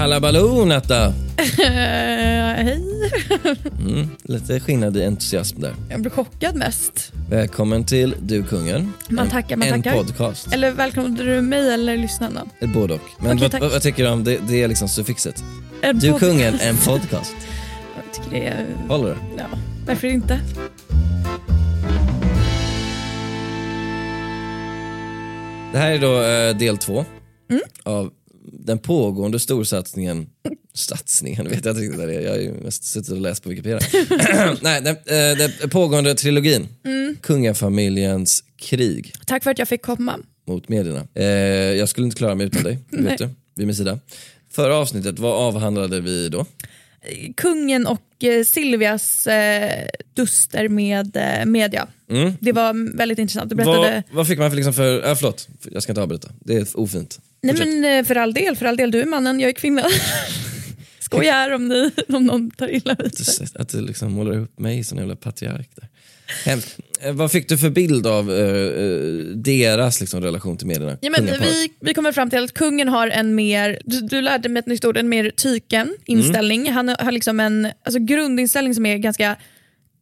Hallabaloo Natta! hej. Mm, lite skillnad i entusiasm där. Jag blir chockad mest. Välkommen till Du kungen. Man En- tackar, man en tackar. podcast. Eller välkomnar du mig eller lyssnarna? Eller Både och. Men Okej, vad, vad, vad tycker du om det, det är liksom suffixet? En Du podcast. kungen, en podcast. Jag tycker det är... Håller du? Ja, varför inte? Det här är då eh, del två Mm. av den pågående storsatsningen Satsningen vet jag inte riktigt vad det är. Jag har ju mest suttit och läst på Wikipedia. Nej, den, eh, den pågående trilogin. Mm. Kungafamiljens krig Tack för att jag fick komma. mot medierna. Eh, jag skulle inte klara mig utan dig, vet du. Vid min sida. Förra avsnittet, vad avhandlade vi då? Kungen och eh, Silvias eh, duster med eh, media. Det var väldigt intressant. Du berättade... Mm. Vad, vad fick man för, liksom för äh, förlåt, jag ska inte avbryta. Det är ofint. Nej Fortsätt. men eh, för all del, för all del. Du är mannen, jag är kvinna. Skojar om, ni, om någon tar illa vid sig. Att du liksom målar upp mig som en jävla patriark där. Hemskt. Eh, vad fick du för bild av eh, deras liksom, relation till medierna? Ja, men vi, vi kommer fram till att kungen har en mer, du, du lärde mig ett nytt ord, en mer tyken inställning. Han har liksom en alltså, grundinställning som är ganska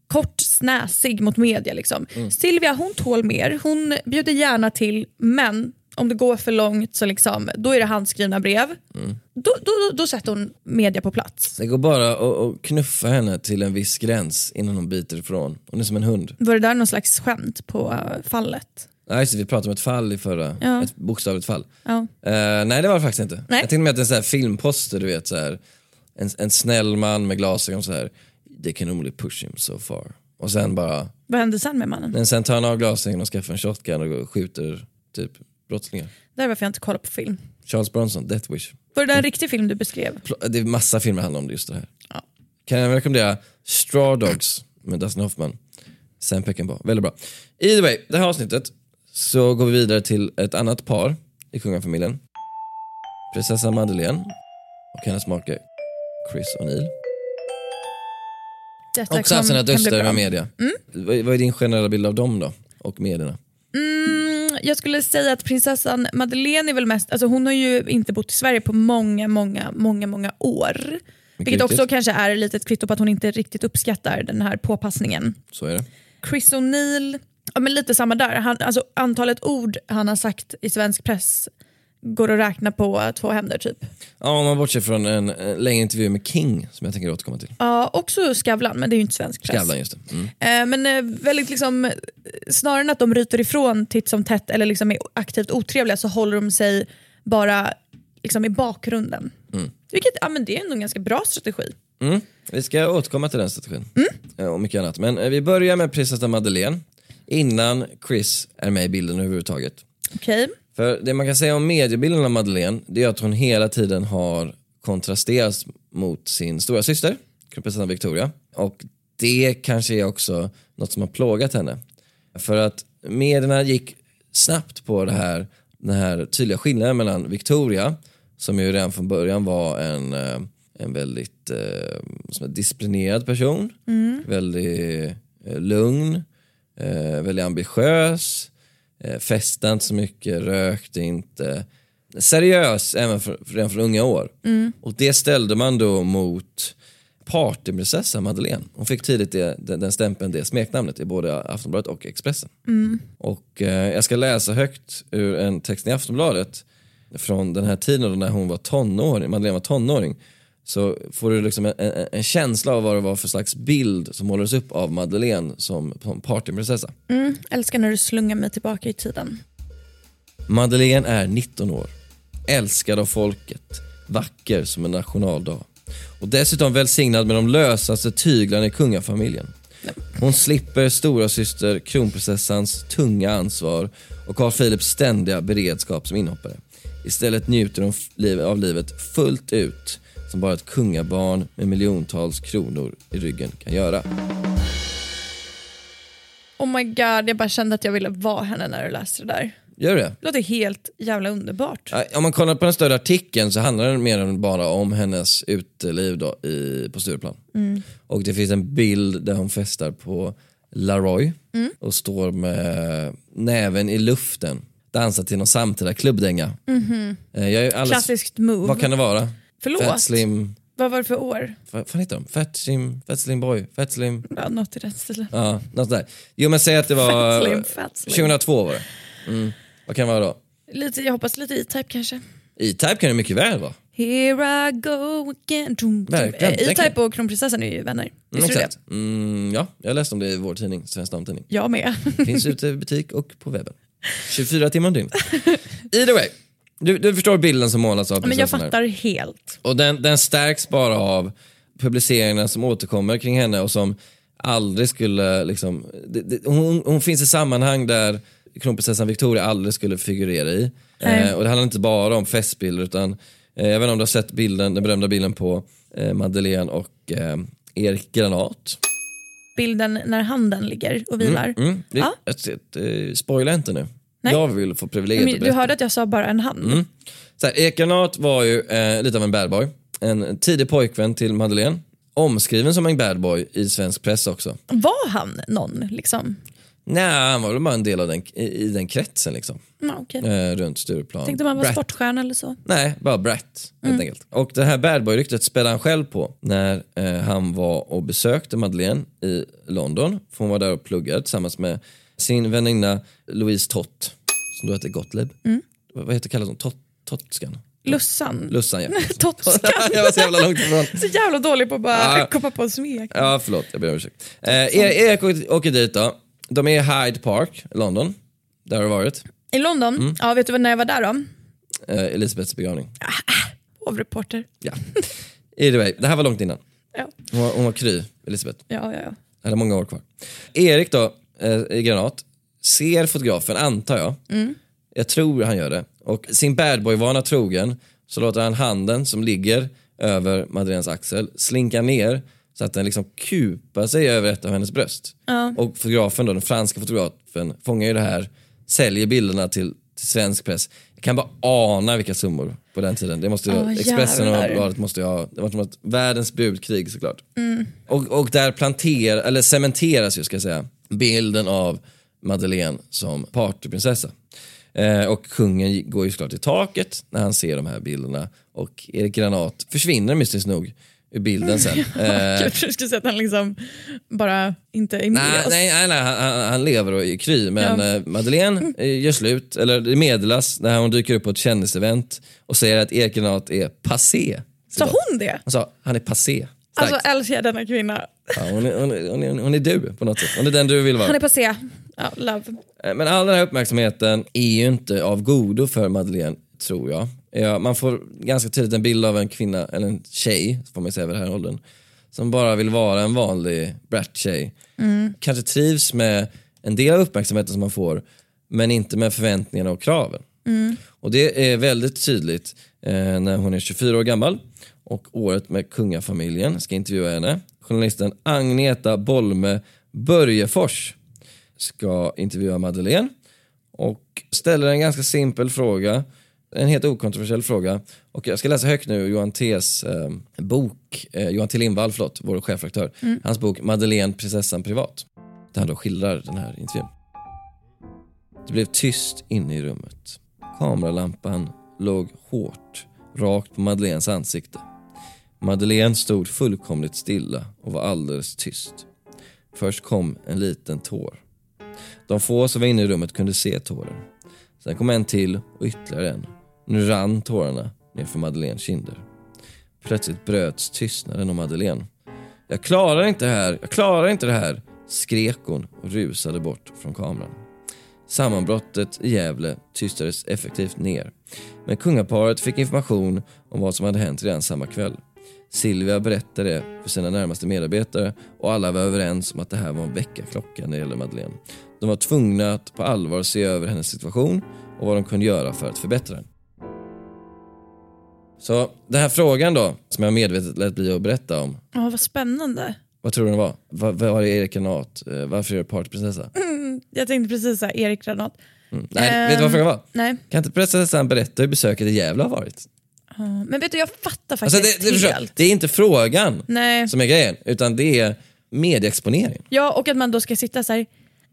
kort snäsig mot media. Liksom. Silvia hon tål mer, hon bjuder gärna till men om det går för långt så liksom, då är det handskrivna brev. Då, då, då sätter hon media på plats. Det går bara att, knuffa henne till en viss gräns innan hon biter ifrån. Hon är som en hund. Var det där någon slags skämt på eh, fallet? Nej, just det, vi pratade om ett fall i förra, Ja. ett bokstavligt fall. Ja. Eh, nej det var det faktiskt inte. Nej. Jag tänkte mig att en sån här filmposter, du vet så här, en, en snäll man med glasögon så här. they can only push him so far. Och sen bara, Vad hände sen med mannen? men sen tar han av glasögonen och skaffar en shotgun och skjuter typ brottslingar. Det är varför jag inte kollar på film. Charles Bronson, Death Wish. Var det en riktig film du beskrev? Det är massa filmer handlar om just det här. Ja. Kan jag rekommendera Straw Dogs med Dustin Hoffman. Sam Peckinpah, väldigt bra. Either way, det här avsnittet så går vi vidare till ett annat par i kungafamiljen. Prinsessa Madeleine och hennes make Chris O'Neill. Också haft sina duster med media. Vad, vad är din generella bild av dem då? Och medierna? Jag skulle säga att prinsessan Madeleine är väl mest, alltså hon har ju inte bott i Sverige på många, många, många, många år. Vilket också kanske är lite ett kvitto på att hon inte riktigt uppskattar den här påpassningen. Så är det. Chris O'Neill, ja men lite samma där. Han, alltså, antalet ord han har sagt i svensk press går att räkna på två händer typ. Ja, om man bortser från en, en längre intervju med King som jag tänker återkomma till. Ja, också Skavlan, men det är ju inte svensk press. Skavlan just. Mm. Eh, men eh, väldigt liksom, eh, snarare än att de ryter ifrån titt som tätt eller liksom är aktivt otrevliga så håller de sig bara liksom, i bakgrunden. Vilket ja, men det är ändå en ganska bra strategi. Mm. Vi ska återkomma till den strategin Eh, och mycket annat. Men eh, vi börjar med prinsessa Madeleine innan Chris är med i bilden överhuvudtaget. Okej? För det man kan säga om mediebilden av Madeleine det är att hon hela tiden har kontrasterats mot sin stora syster, kronprinsessan Victoria. Och det kanske är också något som har plågat henne. För att medierna gick snabbt på det här, den här tydliga skillnaden mellan Victoria, som ju redan från början var en, eh, en väldigt eh, disciplinerad person, väldigt eh, lugn, eh, väldigt ambitiös, festade inte så mycket, rökte inte. Seriös även för, redan från unga år. Och det ställde man då mot partyprinsessa Madeleine. Hon fick tidigt det, den, den stämpeln, det smeknamnet i både Aftonbladet och Expressen. Och eh, jag ska läsa högt ur en text i Aftonbladet från den här tiden då när hon var tonåring, Madeleine var tonåring. Så får du liksom en, en, en känsla av vad det var för slags bild som målades upp av Madeleine som, som partyprinsessa. Mm, älskar när du slungar mig tillbaka i tiden. Madeleine är 19 år, älskad av folket, vacker som en nationaldag och dessutom välsignad med de lösaste tyglarna i kungafamiljen. Hon slipper stora syster kronprinsessans tunga ansvar och Carl Philips ständiga beredskap som inhoppare. Istället njuter hon av livet fullt ut som bara ett kungabarn med miljontals kronor i ryggen kan göra. Oh my god, jag bara kände att jag ville vara henne när du läste det där. Gör det? Det låter helt jävla underbart. Om man kollar på den större artikeln så handlar den mer än bara om hennes uteliv då i, på Stureplan. Och det finns en bild där hon festar på Laroy och står med näven i luften, dansar till någon samtida klubbdänga. Jag är alldeles, Klassiskt move. Vad kan det vara? Förlåt. Fat Slim, Vad var det för år? vad fan heter de? Fat Slim, Fat Slim Boy, Fat Slim, Ja, något i den stilen. ja, något där. Jo men säg att det var Fat Slim, Fat Slim. 2002 var det. Mm. Vad kan det vara då? Lite, jag hoppas lite E-Type kanske. E-Type kan det mycket väl vara. Here I go again. Eh, E-Type och kronprinsessan är ju vänner. Mm, Visste du det? exakt. Mm, ja, jag läste om det i vår tidning, Svensk Damtidning. Jag med. Finns ute i butik och på webben. 24 timmar om dygnet. Either way, du, du förstår bilden som målas av Men jag prinsessan här. fattar helt. Och den, den stärks bara av publiceringarna som återkommer kring henne och som aldrig skulle, liksom, det, det, hon, hon finns i sammanhang där kronprinsessan Victoria aldrig skulle figurera i. Eh, och det handlar inte bara om festbilder utan, eh, jag vet inte om du har sett bilden, den berömda bilden på eh, Madeleine och eh, Erik Granat. Bilden när handen ligger och vilar. Mm, det, Ja. jag, jag, spoila inte nu. Nej. Jag vill få privilegiet Men att du berätta. hörde att jag sa bara en hand. Mm. Så här, Granat var ju eh, lite av en bad boy. En tidig pojkvän till Madeleine. Omskriven som en bad boy i svensk press också. Var han någon liksom? Nej, han var väl bara en del av den, i, i den kretsen liksom. Ja, okej. Eh, runt Stureplan. Tänkte man var Brat. sportstjärna eller så. Nej, bara brat helt enkelt. Och det här bad boy-ryktet spelade han själv på när eh, han var och besökte Madeleine i London. För hon var där och pluggade tillsammans med sin väninna Louise Tott, som då hette Gottlieb. Vad vad heter kallas hon? Tot, Tottskan? Lussan. Lussan ja. Totskan. jag var så jävla långt ifrån. Så jävla dålig på att bara Ja. komma på smek. Ja, förlåt. Jag ber om ursäkt. Eh, Erik Erik åker, dit då. De är i Hyde Park, London. Där har du varit. I London, Mm. ja vet du när jag var där då? Eh, Elisabeths begravning. Hovreporter. Ja. Either way, det här var långt innan. Ja. Hon var, hon var kry, Elisabeth. Ja, ja, ja. Hade många år kvar. Erik då, eh, Granat, ser fotografen, antar jag. Jag tror han gör det. Och sin badboy-vana trogen så låter han handen som ligger över Madeleines axel slinka ner så att den liksom kupar sig över ett av hennes bröst. Och fotografen då, den franska fotografen, fångar ju det här, säljer bilderna till, till svensk press. Jag kan bara ana vilka summor på den tiden. Det måste ju, Åh, Expressen och. Bladet måste ju ha, det var som ett världens budkrig såklart. Och, och där planterar, eller cementeras ju ska jag säga, bilden av Madeleine som partyprinsessa. Eh, och kungen går ju såklart i taket när han ser de här bilderna och Erik Granat försvinner mystiskt nog ur bilden sen. Eh, Jag tror du skulle säga att han liksom bara inte är med Nej, oss. nej, nej, nej han, han- lever och är kry. Men Ja. eh, Madeleine eh, gör slut, eller det meddelas när hon dyker upp på ett kändisevent och säger att Erik Granat är passé. Sa hon det? Hon sa, han är passé. Starkt. Alltså älskar jag denna kvinna. Ja, hon, är, hon, är, hon, är, hon är du på något sätt. Hon är den du vill vara. Han är passé. Ja, love. Eh, Men all den här uppmärksamheten är ju inte av godo för Madeleine, tror jag. Ja, man får ganska tidigt en bild av en kvinna, eller en tjej, får man säga vid den här åldern, som bara vill vara en vanlig brat-tjej. Kanske trivs med en del av uppmärksamheten som man får, men inte med förväntningarna och kraven. Och det är väldigt tydligt eh, när hon är 24 år gammal och året med kungafamiljen ska intervjua henne. Journalisten Agneta Bolme Börjefors ska intervjua Madeleine och ställer en ganska simpel fråga, en helt okontroversiell fråga. Och jag ska läsa högt nu ur Johan T's eh, bok, eh, Johan T Lindvall, förlåt, vår chefredaktör, hans bok Madeleine, prinsessan privat. Där han då skildrar den här intervjun. Det blev tyst inne i rummet. Kameralampan låg hårt, rakt på Madeleines ansikte. Madeleine stod fullkomligt stilla och var alldeles tyst. Först kom en liten tår. De få som var inne i rummet kunde se tåren. Sen kom en till och ytterligare en. Nu rann tårarna nerför Madeleines kinder. Plötsligt bröts tystnaden om Madeleine. Jag klarar inte det här, jag klarar inte det här, skrek hon och rusade bort från kameran. Sammanbrottet i Gävle tystades effektivt ner. Men kungaparet fick information om vad som hade hänt redan samma kväll. Silvia berättade det för sina närmaste medarbetare och alla var överens om att det här var en väckarklocka när det gäller Madeleine. De var tvungna att på allvar se över hennes situation och vad de kunde göra för att förbättra den. Så den här frågan då, som jag medvetet lät bli att berätta om. Ja, vad spännande. Vad tror du den var? Vad var det Erik Granat? Eh, Varför är det partyprinsessa? Jag tänkte precis såhär, Erik Granat. Mm. Nej, vet du vad frågan var? Nej. Kan inte prinsessan berätta hur besöket i Gävle har varit? Men vet du, jag fattar Alltså faktiskt det, det, förstår- helt. det är inte frågan Nej. som är grejen, utan det är medieexponering. Ja, och att man då ska sitta så här.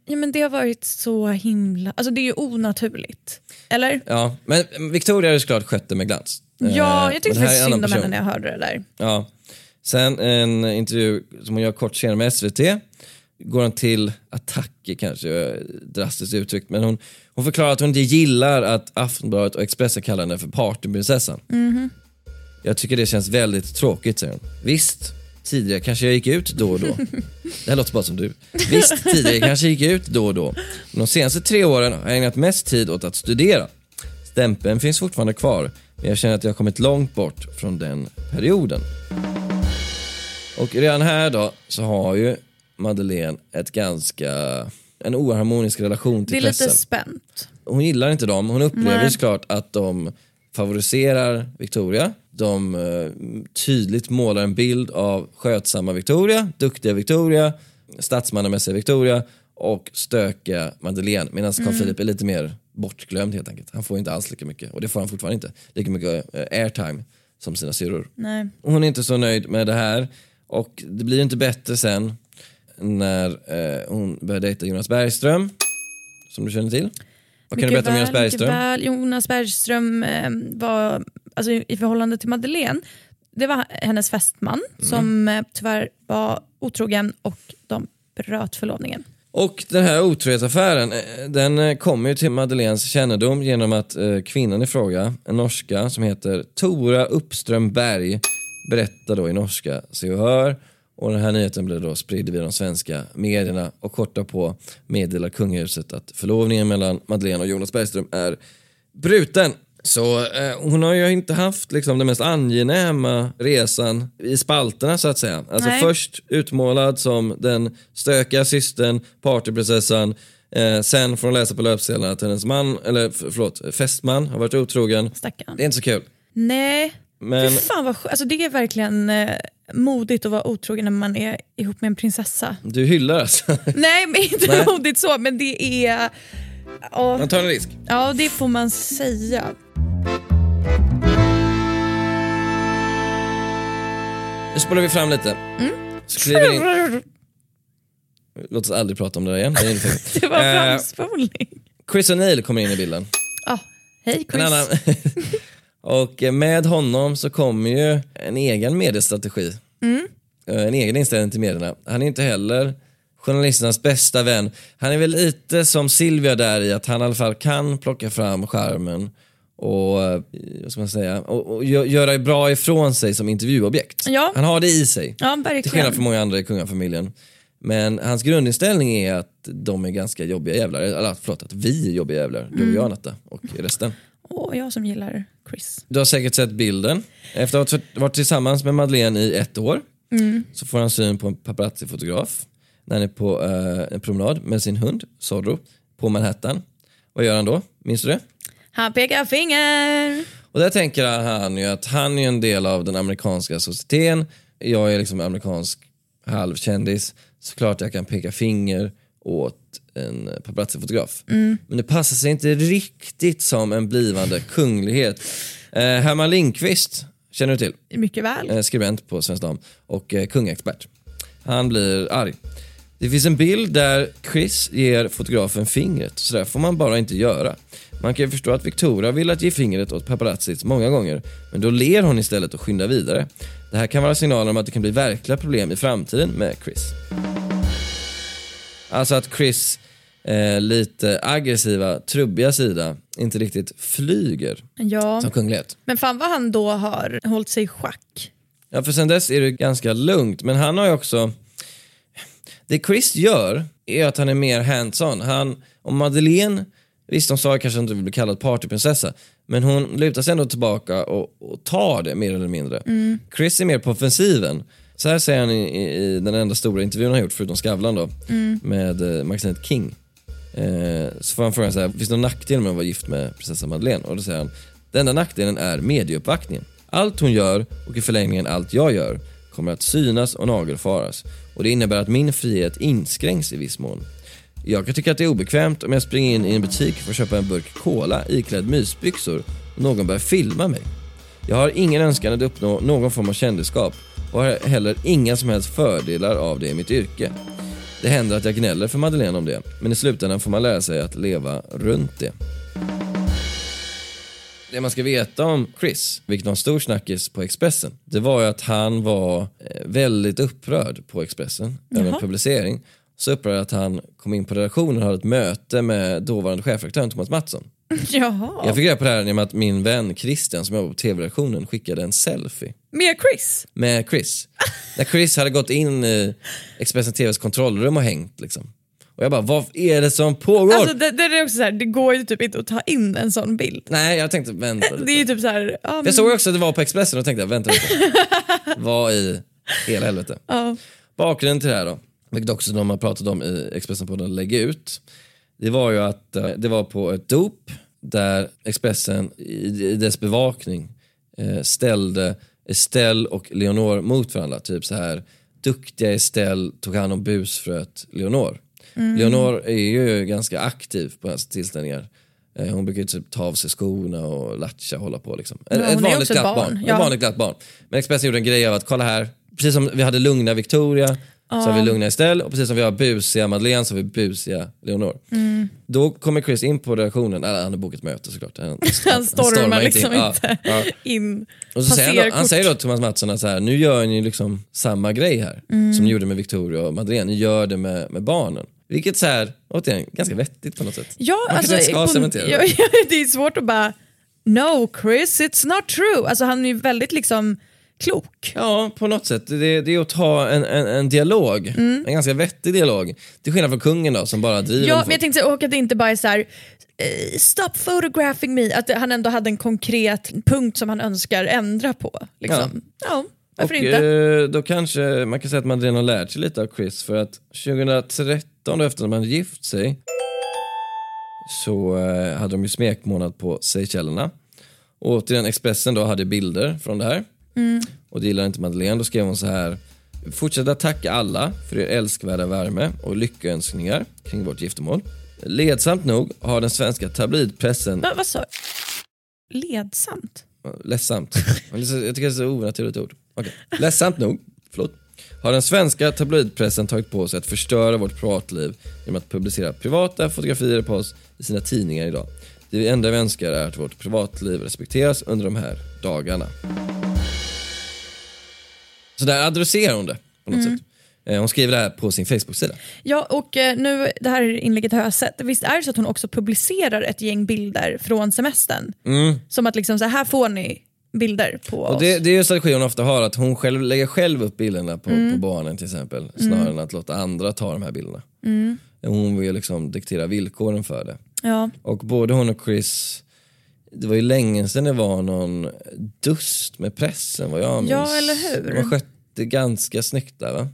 Ja, men det har varit så himla... Alltså det är ju onaturligt. Eller? Ja, men Victoria har såklart skött det med glans. Ja, Eh, jag men tyckte det faktiskt synd om henne när jag hörde det där. Ja. Sen en intervju som hon gör kort senare med SVT går hon till attacker kanske, eh, drastiskt uttryckt. Men hon, hon förklarar att hon inte gillar att Aftonbladet och Expressen kallar henne för partyprinsessan. Jag tycker det känns väldigt tråkigt säger hon. Visst, tidigare kanske jag gick ut då och då. Det här låter bara som du. Visst, tidigare kanske jag gick ut då och då. Men de senaste tre åren har jag ägnat mest tid åt att studera. Stämpeln finns fortfarande kvar, men jag känner att jag har kommit långt bort från den perioden. Och redan här då så har ju Madeleine ett ganska, en oharmonisk relation Det till är pressen. lite spänt. Hon gillar inte dem, hon upplever Nej. såklart att de favoriserar Victoria. De eh, tydligt målar en bild av skötsamma Victoria, duktiga Victoria, statsmannamässiga Victoria och stökiga Madeleine. Medan Carl Mm. Philip är lite mer bortglömd helt enkelt. Han får inte alls lika mycket, och det får han fortfarande inte, lika mycket eh, airtime som sina syrror. Hon är inte så nöjd med det här och det blir inte bättre sen när eh, hon börjar dejta Jonas Bergström, som du känner till. Vad kan du berätta om Jonas Bergström? Väl. Jonas Bergström eh, var, alltså, i förhållande till Madeleine, det var hennes fästman Mm. som eh, tyvärr var otrogen och de bröt förlovningen. Och den här otrohetsaffären, eh, den eh, kommer ju till Madeleines kännedom genom att eh, kvinnan i fråga, en norska som heter Tora Uppström Berg, berättar då i norska Se och Hör. Och den här nyheten blir då spridd via de svenska medierna och kort på meddelar kungahuset att förlovningen mellan Madeleine och Jonas Bergström är bruten. Så eh, hon har ju inte haft liksom, den mest angenäma resan i spalterna så att säga. Alltså Nej. först utmålad som den stökiga systern, partyprinsessan. Eh, sen får hon läsa på löpsedlarna att hennes man, eller förlåt, fästman har varit otrogen. Stackarn. Det är inte så kul. Nej, Men Fy fan vad alltså det är verkligen eh, modigt att vara otrogen när man är ihop med en prinsessa. du hyllar alltså. Nej, men inte Nej. modigt så, men det är... Ja, Man tar en risk. ja, det får man säga. Nu spolar vi fram lite. Mm. Så kliver in. Låt oss aldrig prata om det där igen. Det Det var Eh, framspolning. Chris O'Neill kommer in i bilden. Ah, hej Chris. En annan. Och med honom så kommer ju en egen mediestrategi. Mm. Eh, En egen inställning till medierna. Han är inte heller journalisternas bästa vän. Han är väl lite som Silvia där i att han i alla fall kan plocka fram skärmen och, eh, vad ska man säga, och, och gö- göra bra ifrån sig som intervjuobjekt. Ja. Han har det i sig. Ja, Till skillnad från många andra i kungafamiljen. Men hans grundinställning är att de är ganska jobbiga jävlar. Eller förlåt, att vi är jobbiga jävlar. Du och jag Natta och resten. Åh, jag som gillar Chris. Du har säkert sett bilden. Efter att ha varit tillsammans med Madeleine i ett år så får han syn på en paparazzi-fotograf när han är på eh, en promenad med sin hund Zorro på Manhattan. Vad gör han då? Minns du det? Han pekar finger. Och där tänker han ju att han är en del av den amerikanska societeten. Jag är liksom amerikansk halvkändis. Såklart jag kan peka finger åt en paparazzi-fotograf. Men det passar sig inte riktigt som en blivande kunglighet. Eh, Herman Lindqvist känner du till? Mycket väl. eh, skribent på Svensk Dam och eh, kungaexpert. Han blir arg. Det finns en bild där Chris ger fotografen fingret, så där får man bara inte göra. Man kan ju förstå att Victoria vill att ge fingret åt paparazzis många gånger, men då ler hon istället och skyndar vidare. Det här kan vara signaler om att det kan bli verkliga problem i framtiden med Chris. Alltså att Chris eh, lite aggressiva, trubbiga sida inte riktigt flyger Ja, som kunglighet. men fan vad han då har hållit sig i schack. Ja, för sen dess är det ganska lugnt. Men han har ju också... Det Chris gör är att han är mer hands-on. Han, om Madeleine Visst, hon sa kanske inte vill bli kallad partyprinsessa, men hon lutar sig ändå tillbaka och, och tar det mer eller mindre. Chris är mer på offensiven. Så här säger han i, i, i den enda stora intervjun han gjort, förutom Skavlan då, med eh, magasinet King. Eh, så får han frågan så här, finns det någon nackdel med att vara gift med prinsessa Madeleine? Och då säger han, den enda nackdelen är medieuppvaktningen. Allt hon gör och i förlängningen allt jag gör kommer att synas och nagelfaras. Och det innebär att min frihet inskränks i viss mån. Jag kan tycka att det är obekvämt om jag springer in i en butik för att köpa en burk cola iklädd mysbyxor och någon börjar filma mig. Jag har ingen önskan att uppnå någon form av kändisskap och har heller inga som helst fördelar av det i mitt yrke. Det händer att jag gnäller för Madeleine om det, men i slutändan får man lära sig att leva runt det. Det man ska veta om Chris, vilket var en stor snackis på Expressen, det var ju att han var eh, väldigt upprörd på Expressen över en publicering. Så upprörd att han kom in på redaktionen och hade ett möte med dåvarande chefredaktören Thomas Mattsson. Jaha. Jag fick reda på det här genom att min vän Christian som jobbar på tv-redaktionen skickade en selfie Med Chris? med Chris. När Chris hade gått in i Expressen TVs kontrollrum och hängt liksom. Och jag bara, vad är det som pågår? Alltså, det, det, är också så här, det går ju typ inte att ta in en sån bild. Nej, jag tänkte vänta lite. Det är ju typ så här, ja, men, Jag såg också att det var på Expressen och tänkte, vänta lite. vad i hela helvete? ja. Bakgrunden till det här då, vilket också de har pratat om i Expressen på den lägger ut. Det var ju att eh, det var på ett dop där Expressen i, dess bevakning eh, ställde Estelle och Leonor mot varandra. Typ så här, duktiga Estelle tog hand om busfröet Leonor. Leonor är ju ganska aktiv på hennes tillställningar. Eh, Hon brukar ju typ ta av sig skorna och latcha och hålla på. Liksom. Ja, ett vanligt glatt barn. barn. Ja. Ett vanligt glatt barn. Men Expressen gjorde en grej av att kolla här, precis som vi hade lugna Victoria så har vi lugna Estelle och precis som vi har busiga Madeleine så har vi busiga Leonor. Då kommer Chris in på redaktionen, eller han har bokat möte såklart. Han, Han stormar liksom in. Ja, inte ja. in. Och så säger han, han säger då till Thomas Mattsson att så här, nu gör ni liksom samma grej här som ni gjorde med Victoria och Madeleine, ni gör det med, med barnen. Vilket så här, återigen, ganska vettigt på något sätt. Ja, Man alltså, kanske inte ska cementera ja, det. ja, det är svårt att bara No Chris, it's not true. Alltså han är ju väldigt liksom klok. Ja, på något sätt. Det, det är att ta en, en, en dialog, en ganska vettig dialog. Till skillnad från kungen då som bara driver Mm. Ja, men jag tänkte och att det inte bara är så här. eh, Stop photographing me, att han ändå hade en konkret punkt som han önskar ändra på. Liksom. Ja. varför och, inte? eh, då kanske man kan säga att Madeleine har lärt sig lite av Chris för att 2013 då efter att hade gift sig så eh, hade de ju smekmånad på Seychellerna. Och återigen Expressen då hade bilder från det här. Och det gillade inte Madeleine. Då skrev hon så här. Fortsätta tacka alla för er älskvärda värme och lyckönskningar kring vårt giftermål. Ledsamt nog har den svenska tabloidpressen Va, vad sa Ledsamt? Ledsamt. Jag tycker det är så onaturligt ord. Okay. Ledsamt nog, förlåt, har den svenska tabloidpressen tagit på sig att förstöra vårt privatliv genom att publicera privata fotografier på oss i sina tidningar idag. Det enda vi önskar är att vårt privatliv respekteras under de här dagarna. Så där adresserar hon det på något sätt. Eh, Hon skriver det här på sin Facebook-sida. Ja, och eh, nu, det här inlägget har jag sett. Visst är det så att hon också publicerar ett gäng bilder från semestern? Som att liksom så här får ni bilder på Och oss. det, det är ju strategi hon ofta har, att hon själv lägger själv upp bilderna på, på barnen till exempel. Snarare än att låta andra ta de här bilderna. Hon vill liksom diktera villkoren för det. Ja. Och både hon och Chris, det var ju länge sedan det var någon dust med pressen vad jag minns. Ja, eller hur? De har skött det ganska snyggt där va?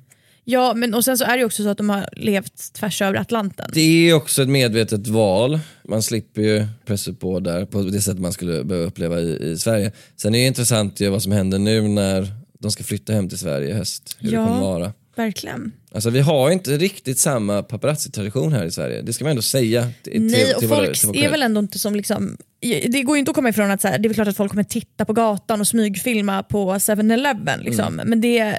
ja, men och sen så är det också så att de har levt tvärs över Atlanten. Det är också ett medvetet val. Man slipper ju pressa på där på det sätt man skulle behöva uppleva i, i Sverige. Sen är det intressant ju vad som händer nu när de ska flytta hem till Sverige i höst. Hur Ja. det kommer vara. Verkligen. Alltså vi har inte riktigt samma paparazzi-tradition här i Sverige. Det ska man ändå säga. Till, till, Nej, och till folk våra- är väl ändå inte som liksom... Det går ju inte att komma ifrån att så här, det är väl klart att folk kommer titta på gatan och smygfilma på 7-Eleven. Liksom. Mm. Men det,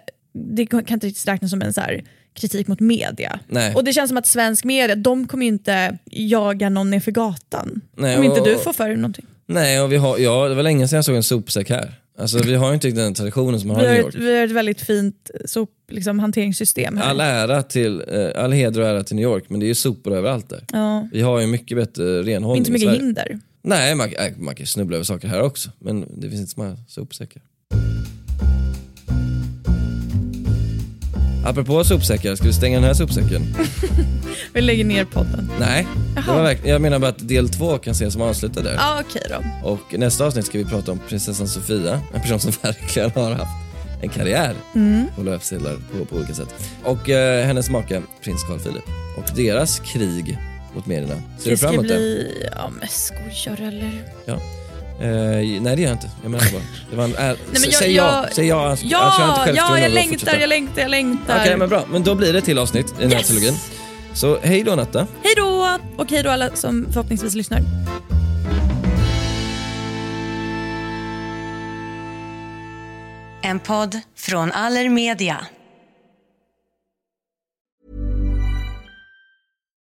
det kan inte riktigt räknas som en så här, kritik mot media. Nej. Och det känns som att svensk media, de kommer ju inte jaga någon ner för gatan. Nej, om inte och- du får för dig någonting. Nej, och vi har, ja, det var länge sedan jag såg en sopsäck här. Alltså vi har ju inte den traditionen som man har i New York. vi har ett väldigt fint sop, liksom, hanteringssystem här. All ära till, eh, all heder och ära till New York, men det är ju sopor överallt där. Ja. Vi har ju mycket bättre renhållning Inte så i mycket Sverige. hinder. Nej, man, äh, man kan snubbla över saker här också, men det finns inte så många sopsäckar. Apropå sopsäckar, ska vi stänga den här sopsäcken? Vi lägger ner podden. Nej, det jag menar bara att del två kan ses som avslutad där. Ja, okej då. Och nästa avsnitt ska vi prata om prinsessan Sofia, en person som verkligen har haft en karriär Mm. på löpsedlar på, på olika sätt. Och eh, hennes make, prins Carl Philip. Och deras krig mot medierna. Ser Det du fram ska emot det? bli... Ja men skojar eller? Ja. Eh, nej det gör jag inte. Jag menar bara. Det var en, äh, men jag- säg ja, jag- säg ja. annars- annars är jag Ja, inte ja jag längtar, jag längtar, jag längtar. Okej men bra, men då blir det till avsnitt i den här Yes. trilogin. Så hej då Natta. Hej då! Och hej då alla som förhoppningsvis lyssnar. En podd från Allermedia.